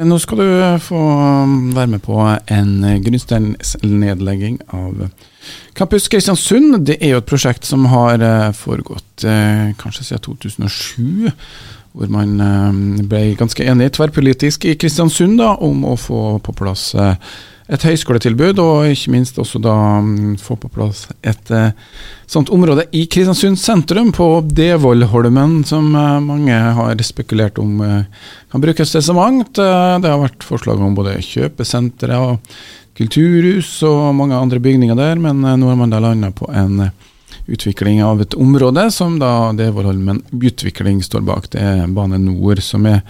Nå skal du få være med på en grunnsteinsnedlegging av Campus Kristiansund. Det er jo et prosjekt som har eh, foregått eh, kanskje siden 2007. Hvor man eh, ble ganske enig tverrpolitisk i Kristiansund da, om å få på plass et høyskoletilbud, og ikke minst også da mm, få på plass et eh, sånt område i Kristiansund sentrum, på Devollholmen, som eh, mange har spekulert om eh, kan brukes til så mangt. Det har vært forslag om både kjøpesentre og kulturhus og mange andre bygninger der, men nå har man da landa på en utvikling av et område som da Devollholmen Utvikling står bak. Det er Bane Nor som er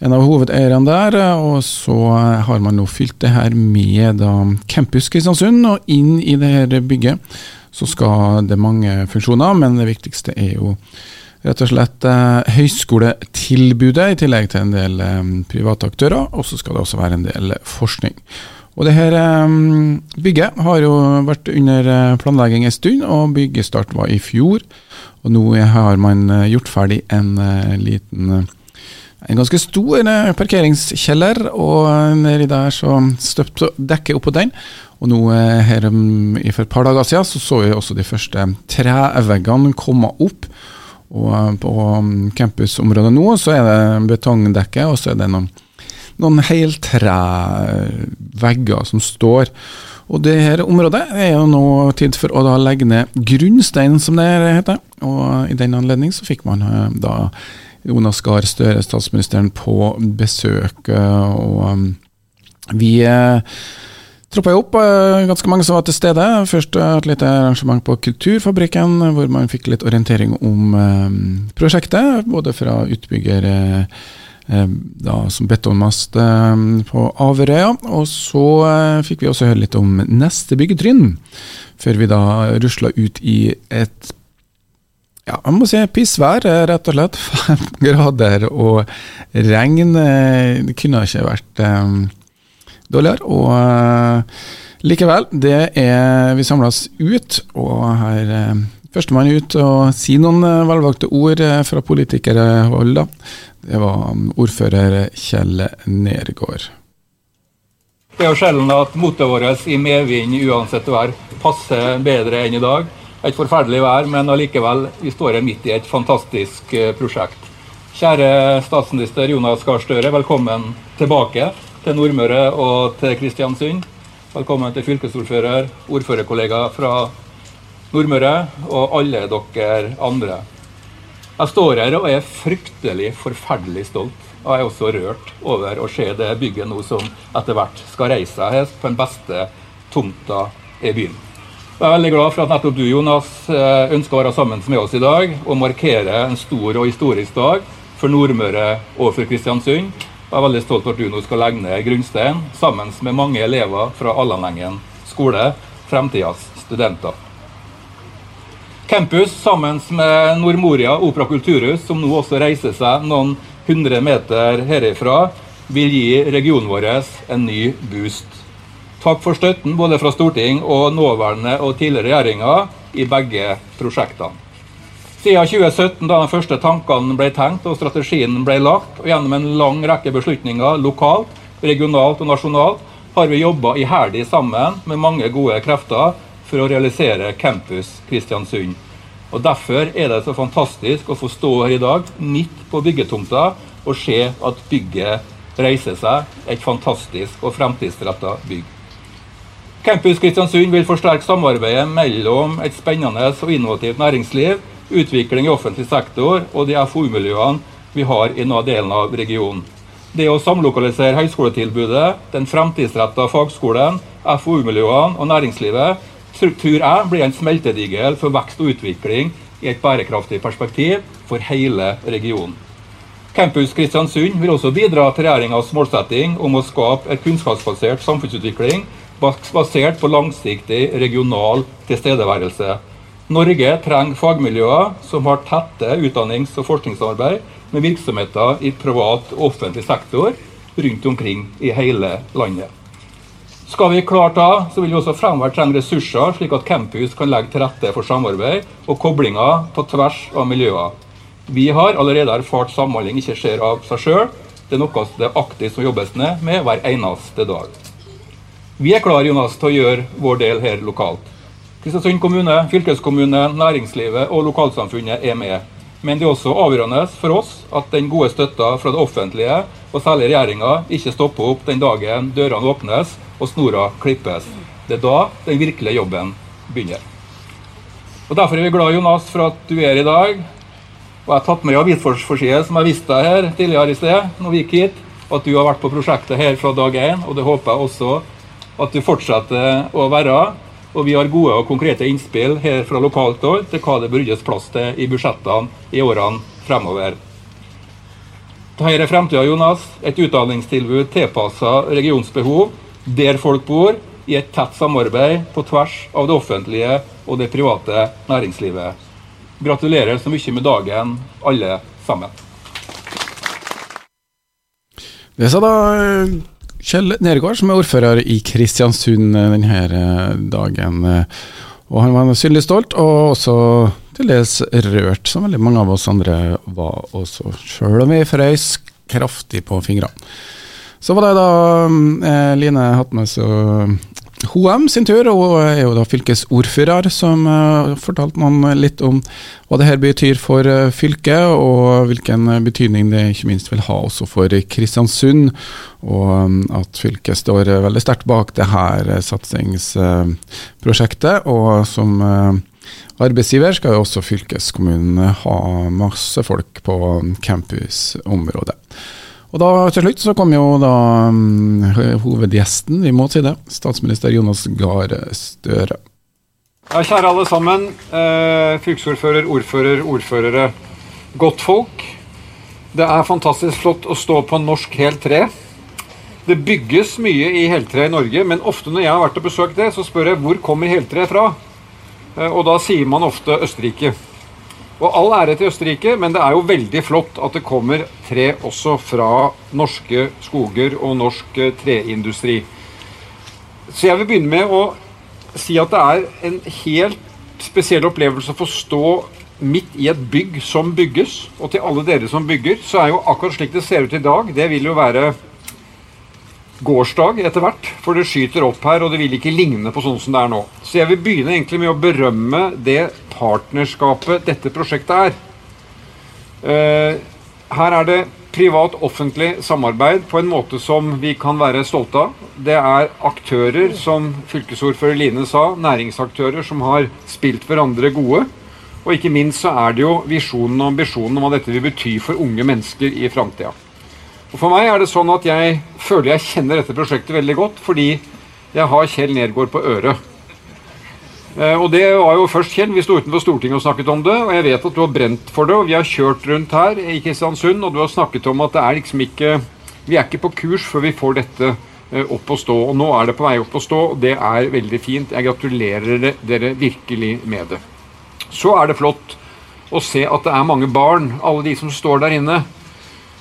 en av hovedeierne der. Og så har man nå fylt det her med da, Campus Kristiansund, og inn i det her bygget så skal det mange funksjoner, men det viktigste er jo rett og slett eh, høyskoletilbudet, i tillegg til en del eh, private aktører. Og så skal det også være en del forskning. Og det her eh, bygget har jo vært under eh, planlegging en stund, og byggestart var i fjor. Og nå har man eh, gjort ferdig en eh, liten en ganske stor eh, parkeringskjeller, og nedi der så støpte dekket oppå den. Og nå eh, her um, for et par dager siden så så vi også de første treveggene komme opp. Og eh, på um, campusområdet nå så er det betongdekke, og så er det noen, noen heltrevegger som står. Og det her området er jo nå tid for å da legge ned grunnsteinen, som det heter. Og i den anledning så fikk man da Jonas Gahr Støre, statsministeren, på besøk. Eh, og um, vi eh, troppa opp, eh, ganske mange som var til stede. Først et lite arrangement på Kulturfabrikken, hvor man fikk litt orientering om prosjektet. Både fra utbygger da, som betonmast på Averøya. Og så fikk vi også høre litt om neste byggetrinn, før vi da rusla ut i et ja, man må si pissvær, rett og slett. Fem grader og regn. Eh, det kunne ikke vært um, dårligere. Og uh, likevel, det er Vi samles ut, og her uh, Førstemann ut og si noen uh, velvalgte ord fra politikerhold, da. Det var um, ordfører Kjell Nergård. Det er jo sjelden at motet vårt i medvind uansett vær passer bedre enn i dag et forferdelig vær, men allikevel, vi står her midt i et fantastisk eh, prosjekt. Kjære statsminister Jonas Gahr Støre, velkommen tilbake til Nordmøre og til Kristiansund. Velkommen til fylkesordfører, ordførerkollega fra Nordmøre og alle dere andre. Jeg står her og er fryktelig, forferdelig stolt. Jeg er også rørt over å se det bygget nå som etter hvert skal reise seg på den beste tomta i byen. Jeg er veldig glad for at nettopp du, Jonas, eh, ønsker å være sammen med oss i dag og markere en stor og historisk dag for Nordmøre og for Kristiansund. Jeg er veldig stolt over at du nå skal legge ned grunnstein sammen med mange elever fra Allanengen skole, fremtidas studenter. Campus sammen med Nordmoria Opera Kulturhus, som nå også reiser seg noen hundre meter herifra, vil gi regionen vår en ny boost. Takk for støtten både fra storting og nåværende og tidligere regjeringer i begge prosjektene. Siden 2017, da de første tankene ble tenkt og strategien ble lagt, og gjennom en lang rekke beslutninger lokalt, regionalt og nasjonalt, har vi jobba iherdig sammen med mange gode krefter for å realisere Campus Kristiansund. Og Derfor er det så fantastisk å få stå her i dag, midt på byggetomta, og se at bygget reiser seg. Et fantastisk og fremtidsretta bygg. Campus Kristiansund vil forsterke samarbeidet mellom et spennende og innovativt næringsliv, utvikling i offentlig sektor og de FoU-miljøene vi har i denne delen av regionen. Det å samlokalisere høyskoletilbudet, den fremtidsretta fagskolen, FoU-miljøene og næringslivet tror jeg blir en smeltedigel for vekst og utvikling i et bærekraftig perspektiv for hele regionen. Campus Kristiansund vil også bidra til regjeringas målsetting om å skape et kunnskapsbasert samfunnsutvikling basert på langsiktig regional tilstedeværelse. Norge trenger fagmiljøer som har tette utdannings- og forskningssamarbeid med virksomheter i privat og offentlig sektor rundt omkring i hele landet. Skal vi klare det, så vil vi også fremover trenge ressurser, slik at campus kan legge til rette for samarbeid og koblinger på tvers av miljøer. Vi har allerede erfart samhandling ikke skjer av seg sjøl. Det er noe det aktivt som jobbes ned med hver eneste dag. Vi er klare Jonas, til å gjøre vår del her lokalt. Kristiansund kommune, fylkeskommune, næringslivet og lokalsamfunnet er med. Men det er også avgjørende for oss at den gode støtta fra det offentlige, og særlig regjeringa, ikke stopper opp den dagen dørene åpnes og snora klippes. Det er da den virkelige jobben begynner. Og Derfor er vi glad Jonas, for at du er her i dag. Og Jeg har tatt med avisforside som jeg viste deg her tidligere i sted, når vi gikk hit. At du har vært på prosjektet her fra dag én, og det håper jeg også at du fortsetter å være. Og vi har gode og konkrete innspill her fra lokalt hold til hva det bør ryddes plass til i budsjettene i årene fremover. Dette er fremtida, Jonas. Et utdanningstilbud tilpassa regionsbehov, der folk bor, i et tett samarbeid på tvers av det offentlige og det private næringslivet. Gratulerer så mye med dagen, alle sammen. Det sa da Kjell Nergård, som er ordfører i Kristiansund eh, denne eh, dagen. Eh, og han var synlig stolt, og også til dels rørt, som veldig mange av oss andre var også, sjøl om vi frøys kraftig på fingrene. Så var det da eh, Line Hatmes seg Hoem sin tur, og er jo da fylkesordfører, som uh, fortalte noen litt om hva det her betyr for uh, fylket, og hvilken betydning det ikke minst vil ha også for Kristiansund. Og um, at fylket står uh, veldig sterkt bak det her satsingsprosjektet. og som arbeidsgiver skal jo også fylkeskommunen ha masse folk på campusområdet. Og da til slutt så kom jo da um, hovedgjesten, vi må si det, statsminister Jonas Gahr Støre. Ja, kjære alle sammen. Eh, fylkesordfører, ordfører, ordførere. Godtfolk. Det er fantastisk flott å stå på norsk helt tre. Det bygges mye i heltre i Norge, men ofte når jeg har vært og besøkt det, så spør jeg hvor kommer heltreet fra? Eh, og da sier man ofte Østerrike. Og all ære til Østerrike, men det er jo veldig flott at det kommer tre også fra norske skoger og norsk eh, treindustri. Så jeg vil begynne med å si at det er en helt spesiell opplevelse å få stå midt i et bygg som bygges. Og til alle dere som bygger, så er jo akkurat slik det ser ut i dag, det vil jo være gårsdag etter hvert, for det skyter opp her, og det vil ikke ligne på sånn som det er nå. Så jeg vil begynne egentlig med å berømme det partnerskapet dette prosjektet er. Uh, her er det privat-offentlig samarbeid på en måte som vi kan være stolte av. Det er aktører, som fylkesordfører Line sa, næringsaktører som har spilt hverandre gode. Og ikke minst så er det jo visjonen og ambisjonen om hva dette vil bety for unge mennesker i framtida. Og For meg er det sånn at jeg føler jeg kjenner dette prosjektet veldig godt, fordi jeg har Kjell Nergård på øret. Eh, og det var jo først Kjell. Vi sto utenfor Stortinget og snakket om det. Og jeg vet at du har brent for det, og vi har kjørt rundt her i Kristiansund, og du har snakket om at det er liksom ikke Vi er ikke på kurs før vi får dette eh, opp å stå. Og nå er det på vei opp å stå, og det er veldig fint. Jeg gratulerer dere virkelig med det. Så er det flott å se at det er mange barn, alle de som står der inne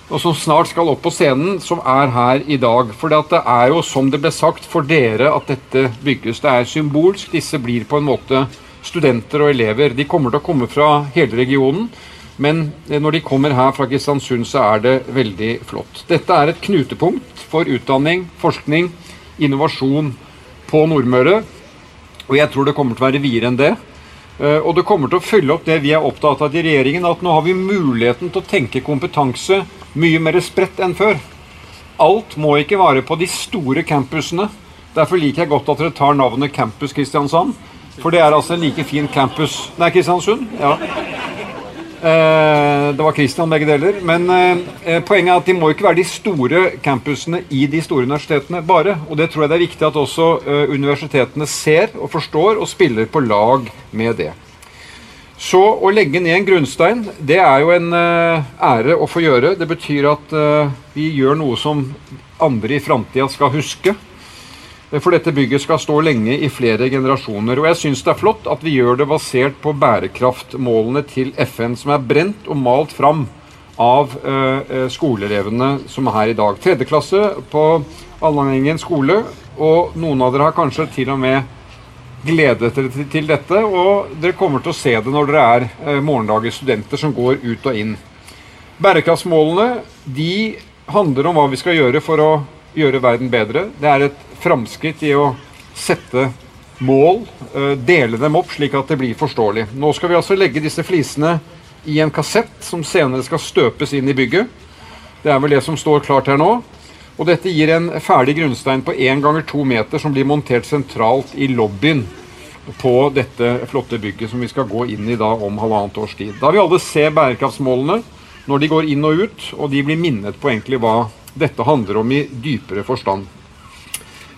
og som snart skal opp på scenen, som er her i dag. For det er jo, som det ble sagt, for dere at dette bygges. Det er symbolsk. Disse blir på en måte studenter og elever. De kommer til å komme fra hele regionen. Men når de kommer her fra Kristiansund, så er det veldig flott. Dette er et knutepunkt for utdanning, forskning, innovasjon på Nordmøre. Og jeg tror det kommer til å være videre enn det. Eh, og det kommer til å følge opp det vi er opptatt av i regjeringen, at nå har vi muligheten til å tenke kompetanse mye mer spredt enn før. Alt må ikke være på de store campusene. Derfor liker jeg godt at dere tar navnet Campus Kristiansand. For det er altså en like fin campus Nei, Kristiansund. Ja. Eh, det var Kristian begge deler. Men eh, poenget er at de må ikke være de store campusene i de store universitetene bare. Og det tror jeg det er viktig at også eh, universitetene ser og forstår og spiller på lag med det. Så å legge ned en grunnstein, det er jo en uh, ære å få gjøre. Det betyr at uh, vi gjør noe som andre i framtida skal huske. For dette bygget skal stå lenge i flere generasjoner. Og jeg syns det er flott at vi gjør det basert på bærekraftmålene til FN, som er brent og malt fram av uh, skoleelevene som er her i dag. Tredje klasse på Allangengen skole, og noen av dere har kanskje til og med gledet dere til dette, og dere kommer til å se det når dere er eh, morgendagens studenter som går ut og inn. Bærekraftsmålene de handler om hva vi skal gjøre for å gjøre verden bedre. Det er et framskritt i å sette mål, eh, dele dem opp slik at det blir forståelig. Nå skal vi altså legge disse flisene i en kassett som senere skal støpes inn i bygget. Det er vel det som står klart her nå. Og dette gir en ferdig grunnstein på 1 ganger 2 meter som blir montert sentralt i lobbyen på dette flotte bygget som vi skal gå inn i da om halvannet års tid. Da vil alle se bærekraftsmålene når de går inn og ut, og de blir minnet på egentlig hva dette handler om i dypere forstand.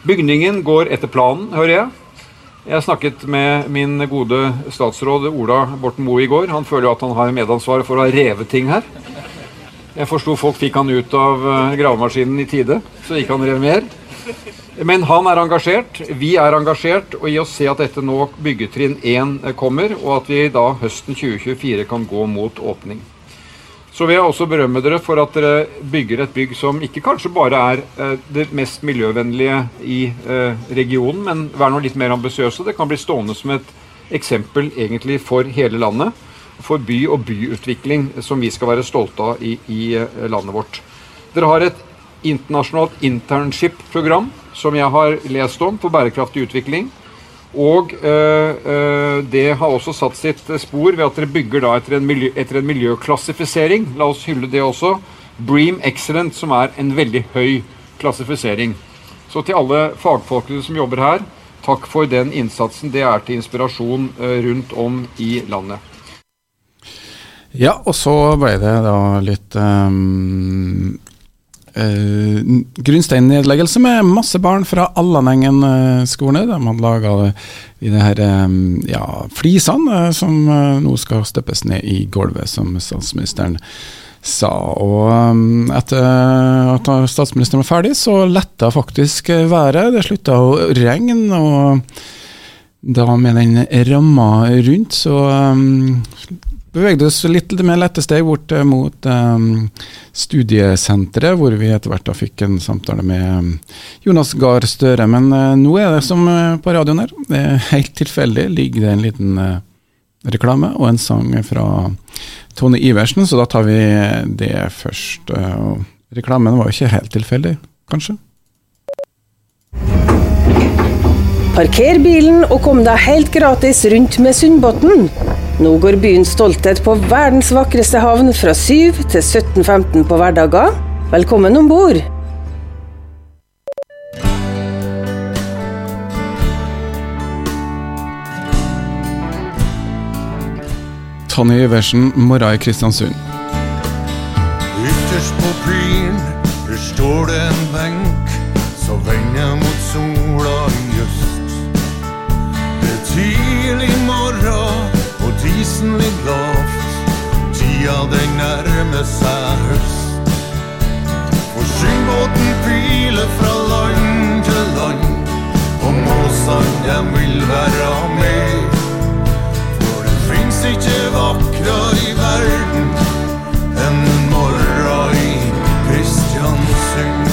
Bygningen går etter planen, hører jeg. Jeg snakket med min gode statsråd Ola Borten Moe i går. Han føler jo at han har medansvar for å ha revet ting her. Jeg forsto folk fikk han ut av eh, gravemaskinen i tide, så ikke han rev mer. Men han er engasjert, vi er engasjert og i å se at dette nå byggetrinn 1 kommer, og at vi da høsten 2024 kan gå mot åpning. Så vil jeg også berømme dere for at dere bygger et bygg som ikke kanskje bare er eh, det mest miljøvennlige i eh, regionen, men vær nå litt mer ambisiøse. Det kan bli stående som et eksempel egentlig for hele landet for by og byutvikling som vi skal være stolte av i, i eh, landet vårt. Dere har et internasjonalt internship-program som jeg har lest om for bærekraftig utvikling. Og øh, øh, det har også satt sitt spor ved at dere bygger da etter en, miljø, etter en miljøklassifisering. La oss hylle det også. Bream Excellent, som er en veldig høy klassifisering. Så til alle fagfolkene som jobber her, takk for den innsatsen. Det er til inspirasjon rundt om i landet. Ja, og så ble det da litt um, uh, grunnsteinnedleggelse med masse barn fra Allanengen-skolene. De hadde laga de her um, ja, flisene uh, som uh, nå skal støppes ned i gulvet, som statsministeren sa. Og um, etter at statsministeren var ferdig, så letta faktisk været. Det slutta å regne. og da med den ramma rundt, så um, bevegde oss litt mer lette steg bort eh, mot um, studiesenteret, hvor vi etter hvert da fikk en samtale med um, Jonas Gahr Støre. Men uh, nå er det som uh, på radioen her. Det er helt tilfeldig ligger det en liten reklame og en sang fra Tone Iversen, så da tar vi det først. reklamen var jo ikke helt tilfeldig, kanskje? Parker bilen og kom deg helt gratis rundt med Sundbotn. Nå går byens stolthet på verdens vakreste havn fra 7 til 17.15 på hverdager. Velkommen om bord! Tonje Iversen, morgen i Kristiansund'. Dem vil være med. For det fins ikke vakrere i verden enn en morgen i Kristiansund.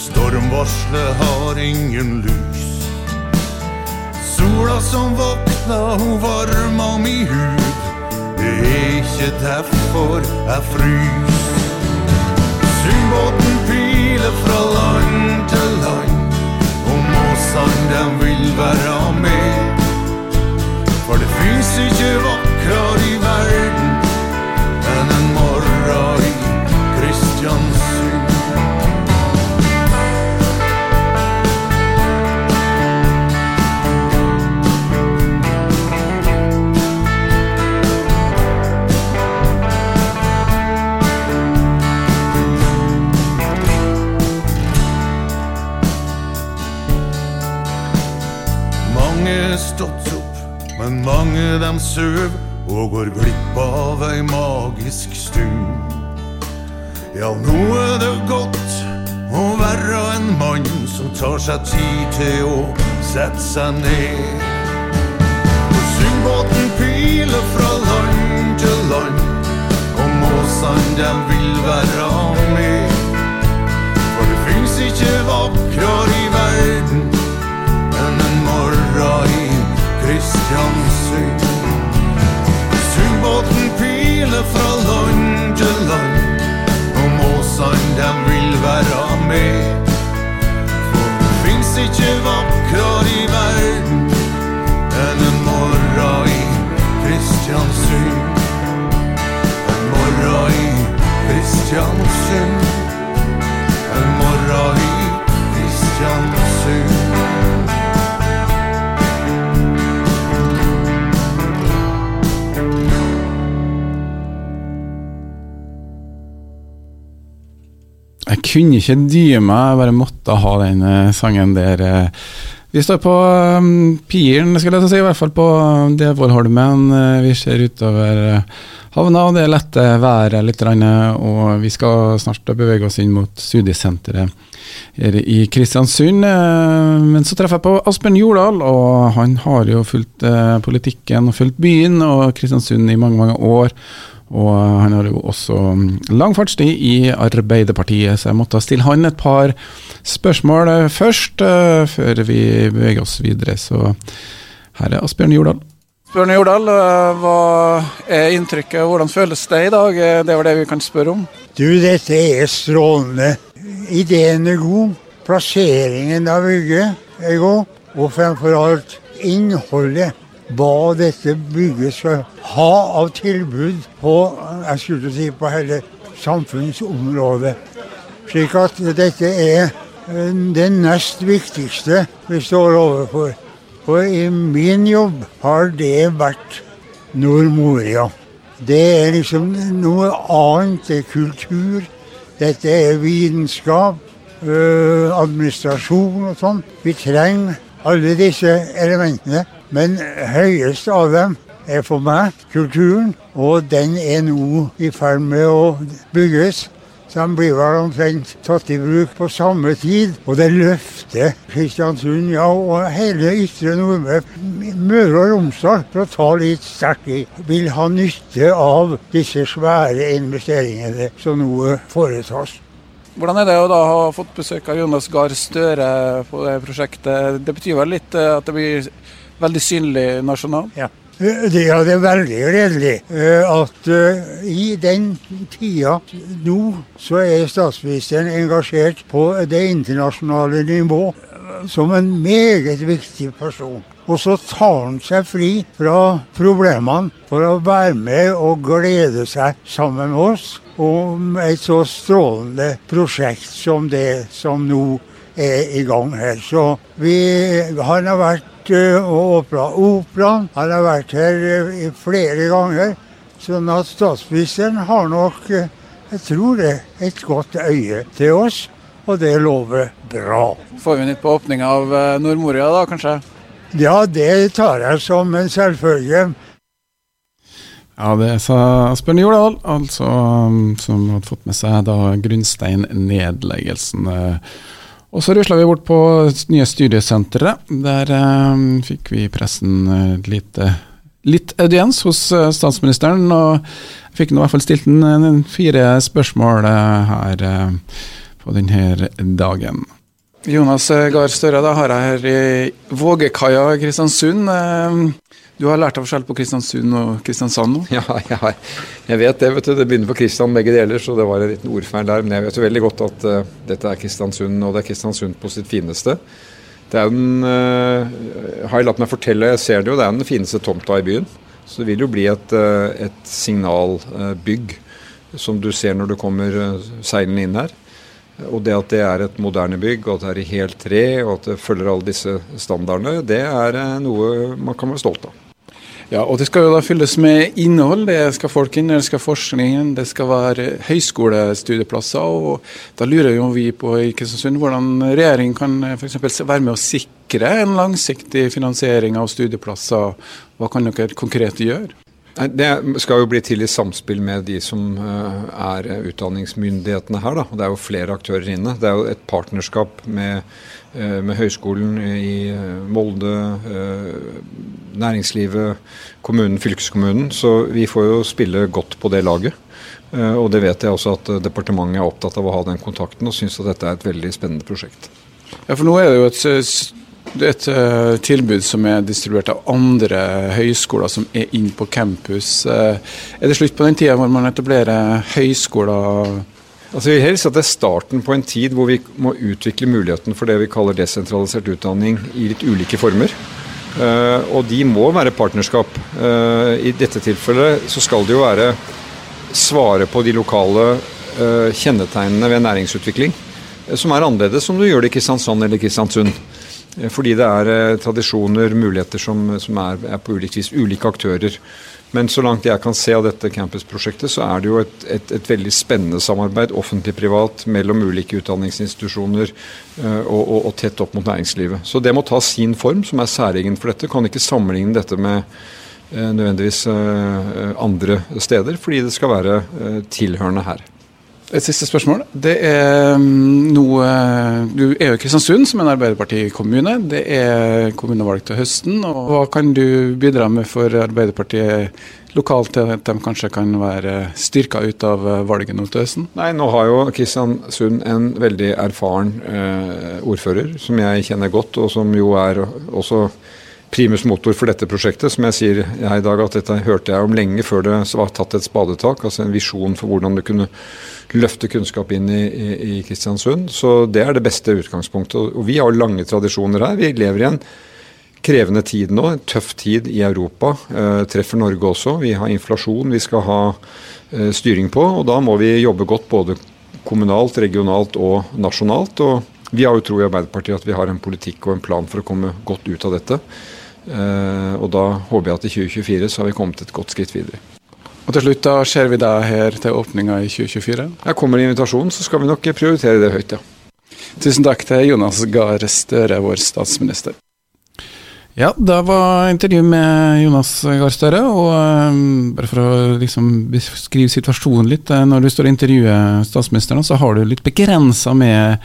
Stormvarselet har ingen lys. Sola som våkna, hun varma ikke derfor jeg frys. Syndbåten piler fra land til land, og måsene dem vil være med. For det fins ikke vakrere dem sover og går glipp av ei magisk stund. Ja, nå er det godt å være en mann som tar seg tid til å sette seg ned. Og Syngbåten piler fra land til land, og måsene dem vil være med. For det fins ikke vakrere i verden enn en morra i Kristiansund. Lone, Frau Longelon. Kunne ikke dy meg, jeg bare måtte ha den eh, sangen der. eh. Vi står på um, piren, skal jeg si, i hvert fall på Devollholmen. Eh, Vi ser utover eh, havna, og det er lette været litt, og vi skal snart bevege oss inn mot studiesenteret her i Kristiansund. eh, Men så treffer jeg på Asbjørn Jordal, og han har jo fulgt eh, politikken og fulgt byen og Kristiansund i mange, mange år. Og han har jo også mm, lang fartstid i Arbeiderpartiet, så jeg måtte stille han et par spørsmål eh, først, eh, før vi beveger oss videre. Så her er Asbjørn Jordal. Asbjørn Jordal, eh, hva er inntrykket, hvordan føles det i dag? Eh, Det var det vi kan spørre om. Du, dette er strålende. Ideen er god. Plasseringen av bygget er god. Og fremfor alt innholdet. Hva dette bygget skal ha av tilbud på jeg skulle si på hele samfunnsområdet. Slik at dette er eh, det nest viktigste vi står overfor. For i min jobb har det vært Nordmoria. Det er liksom noe annet. Det er kultur. Dette er vitenskap, øh, administrasjon og sånn. Vi trenger alle disse elementene. Men høyest av dem er for meg kulturen, og den er nå i ferd med å bygges. Så den blir vel omtrent tatt i bruk på samme tid. Og det løfter Kristiansund, ja, og hele ytre Nordmøre, Møre og Romsdal, for å ta litt sterkt i, vil ha nytte av disse svære investeringene som nå foretas. Hvordan er det å da ha fått besøk av Jonas Gahr Støre på det prosjektet? Det betyr vel litt eh, at det blir veldig synlig nasjonal. Ja. Det, er veldig gledelig eh, at eh, i den tida nå så er statsministeren engasjert på det internasjonale nivå eh, som en meget viktig person. Og så tar han seg fri fra problemene for å være med og glede seg sammen med oss om et så strålende prosjekt som det som nå er i gang her. Så vi, han har vært og opera. operaen. Han har vært her eh, flere ganger. Sånn at statsministeren har nok, eh, jeg tror det, et godt øye til oss. Og det lover bra. Får vi nytt på åpninga av eh, Nordmoria da, kanskje? Ja, det tar jeg som en selvfølge. Ja, det sa Asbjørn Jordal, altså, um, som hadde fått med seg da grunnsteinnedleggelsen. Og så rusla vi bort på nye studiesenteret. Der eh, fikk vi i pressen eh, eh, litt audiens hos eh, statsministeren. Og jeg fikk i hvert fall stilt en, fire spørsmål eh, her på denne dagen. Jonas Gahr Støre, da har jeg her i Vågekaia Kristiansund. Eh, Du har lært av forskjell på Kristiansund og Kristiansand nå? Ja, jeg, jeg vet det. vet du. Det begynner på Kristian begge deler, så det var en liten ordfeil der. Men jeg vet jo veldig godt at uh, dette er Kristiansund, og det er Kristiansund på sitt fineste. Det er den, uh, har jeg latt meg fortelle, jeg ser det jo, det er den fineste tomta i byen. Så det vil jo bli et, uh, et signalbygg som du ser når du kommer eh, seilende inn her. Og det at det er et moderne bygg, og at det er i helt tre, og at det følger alle disse standardene, det er eh, noe man kan være stolt av. Ja, og det skal jo da fylles med innhold. Det skal folk inn, det skal forskning inn, det skal være høyskolestudieplasser. Og da lurer jo vi på i Kristiansund hvordan regjeringen kan f.eks. være med å sikre en langsiktig finansiering av studieplasser. Hva kan dere konkret gjøre? Det skal jo bli til i samspill med de som eh, er utdanningsmyndighetene her. Da. Det er jo flere aktører inne. Det er jo et partnerskap med, eh, med Høgskolen i eh, Molde, eh, næringslivet, kommunen, fylkeskommunen. Så vi får jo spille godt på det laget. Eh, Og det vet jeg også at eh, departementet er opptatt av å ha den kontakten, og syns at dette er et veldig spennende prosjekt. Ja, for nå er det jo et, et eh, tilbud som er distribuert av andre høyskoler som er inn på campus. Eh, er det slutt på den tida hvor man etablerer høyskoler? Altså Vi vil helst at det er starten på en tid hvor vi må utvikle muligheten for det vi kaller desentralisert utdanning i litt ulike former. Uh, og de må være partnerskap. Uh, I dette tilfellet så skal det jo være svare på de lokale uh, kjennetegnene ved næringsutvikling, som er annerledes om du gjør det i Kristiansand eller Kristiansund. Fordi det er tradisjoner, muligheter som, som er, er, på ulikt vis ulike aktører. Men så langt jeg kan se av dette campusprosjektet, så er det jo et, et, et veldig spennende samarbeid offentlig-privat mellom ulike utdanningsinstitusjoner uh, og, og, og, tett opp mot næringslivet. Så det må ta sin form, som er særegen for dette. Kan ikke sammenligne dette med uh, nødvendigvis uh, andre steder, fordi det skal være tilhørende her. Et siste spørsmål. Det er mm, noe Du er jo i Kristiansund, som en Arbeiderpartikommune. Det er kommunevalg til høsten. og Hva kan du bidra med for Arbeiderpartiet lokalt til at de kanskje kan være styrka ut av valget nå til høsten? Nei, Nå har jo Kristiansund en veldig erfaren eh, ordfører, som jeg kjenner godt, og som jo er også primus motor for dette prosjektet. Som jeg sier jeg i dag, at dette hørte jeg om lenge før det var tatt et spadetak. Altså en visjon for hvordan du kunne løfte kunnskap inn i, i, i Kristiansund. Så det er det beste utgangspunktet. Og vi har lange tradisjoner her. Vi lever i en krevende tid nå, en tøff tid i Europa. Eh, treffer Norge også. Vi har inflasjon vi skal ha eh, styring på. Og da må vi jobbe godt både kommunalt, regionalt og nasjonalt. og vi har jo tro i Arbeiderpartiet at vi har en politikk og en plan for å komme godt ut av dette. Eh, og da håper jeg at i 2024 så har vi kommet et godt skritt videre. Og til slutt, da ser vi deg her til åpninga i 2024? Jeg kommer i invitasjonen, så skal vi nok prioritere det høyt, ja. Tusen takk til Jonas Gahr Støre, vår statsminister. Ja, det var intervju med Jonas Gahr Støre. Og um, bare for å liksom beskrive situasjonen litt. Eh, når du står og intervjuer statsministeren, så har du litt begrensa med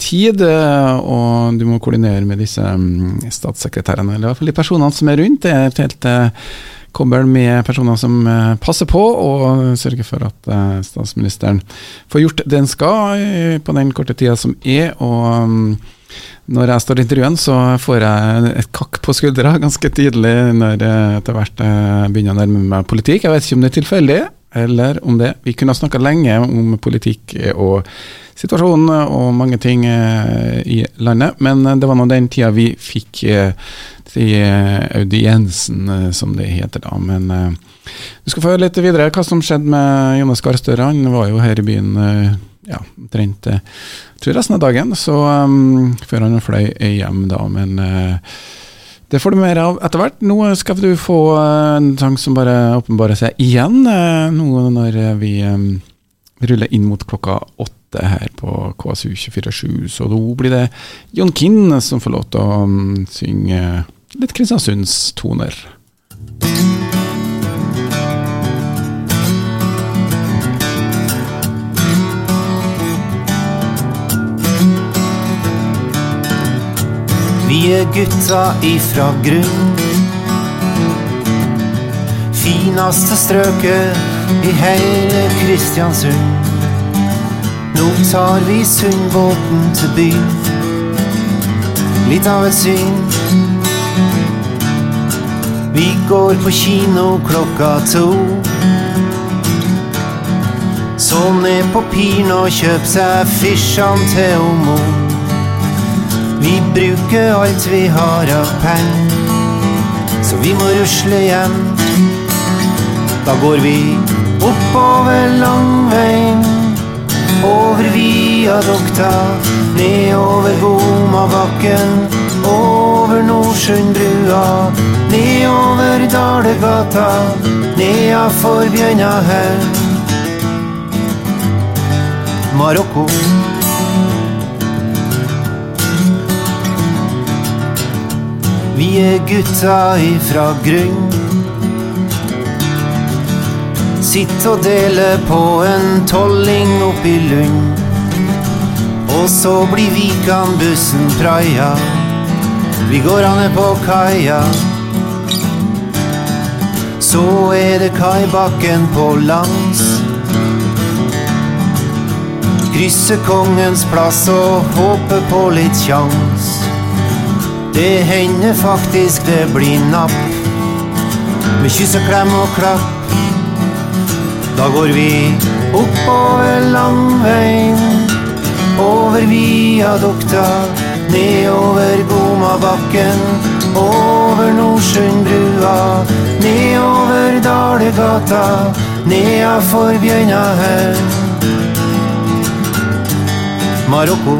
tid. Eh, og du må koordinere med disse um, statssekretærene, eller i hvert fall de personene som er rundt. Det er et helt uh, kobbel med personer som eh, passer på og sørger for at eh, statsministeren får gjort det han skal eh, på den korte tida som er. og mm, når jeg står i intervjuen, så får jeg et kakk på skuldra ganske tidlig når jeg etter hvert begynner å nærme meg politikk. Jeg vet ikke om det er tilfeldig, eller om det Vi kunne ha snakka lenge om politikk og situasjonen og mange ting i landet, men det var nå den tida vi fikk de audiensen, eh, som det heter da. Men uh, du skal få høre litt videre hva som skjedde med Jonas Gahr Støre. Han var jo her i byen uh, ja, omtrent uh, tror resten av dagen, så um, før han fløy hjem, da. Men uh, det får du mer av etter hvert. Nå skal du få en sang som bare åpenbarer seg igjen, nå når vi um, ruller inn mot klokka åtte her på KSU247. Så nå blir det John Kinn som får lov til å um, synge litt Kristiansundstoner. Vi er gutta ifra grunn. Fineste strøket i hele Kristiansund. Nå tar vi Sundbåten til byen. Litt av et syn vi går på kino klokka to. Så ned på Piren og kjøp seg fisjene til Omo. Vi bruker alt vi har av penger, så vi må rusle hjem. Da går vi oppover Langveien, over viadukta, nedover Gomabakken, over Nordsundbrua Nedover Dalegata, nedafor Bjørnahaug. Marokko. Vi er gutta ifra grunn. Sitt og dele på en tolling oppi Lund. Og så blir Vikan-bussen praia. Vi går ane på kaia så er det kaibakken på lands. Krysse Kongens plass og håpe på litt kjangs. Det hender faktisk det blir napp, med kyss og klem og klapp. Da går vi oppover Langveien, over viadukta, nedover Gomabakken, over Nordsundbrua nedover Dalegata, nedafor Bjørnahaug. Marokko.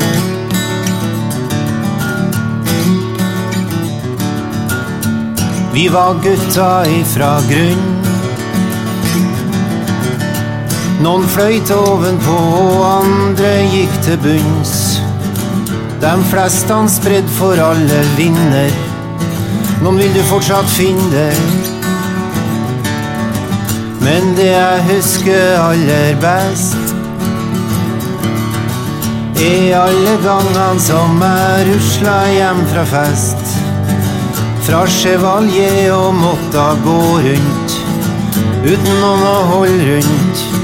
Vi var gutta ifra grunn. Noen fløyt ovenpå, og andre gikk til bunns. De fleste han spredd for alle vinder. Noen vil du fortsatt finne. Men det jeg husker aller best, er alle gangene som jeg rusla hjem fra fest. Fra Chevalier og måtte gå rundt uten noen å holde rundt.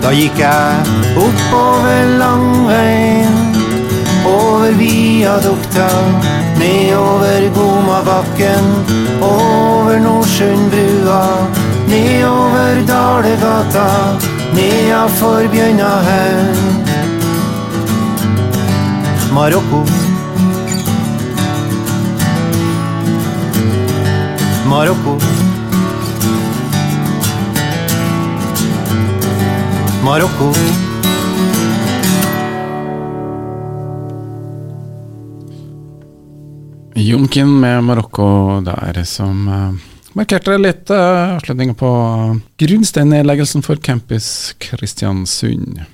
Da gikk jeg oppover langveien, over viadukta, nedover Gomabakken, over Nordsundbrua, nedover Dalegata, nedafor Bjørnahaugen. Marokko. Marokko. Marokko. Jomkin med Marokko der, som eh, markerte litt uh, avslutningen på grunnsteinnedleggelsen for Campus Kristiansund.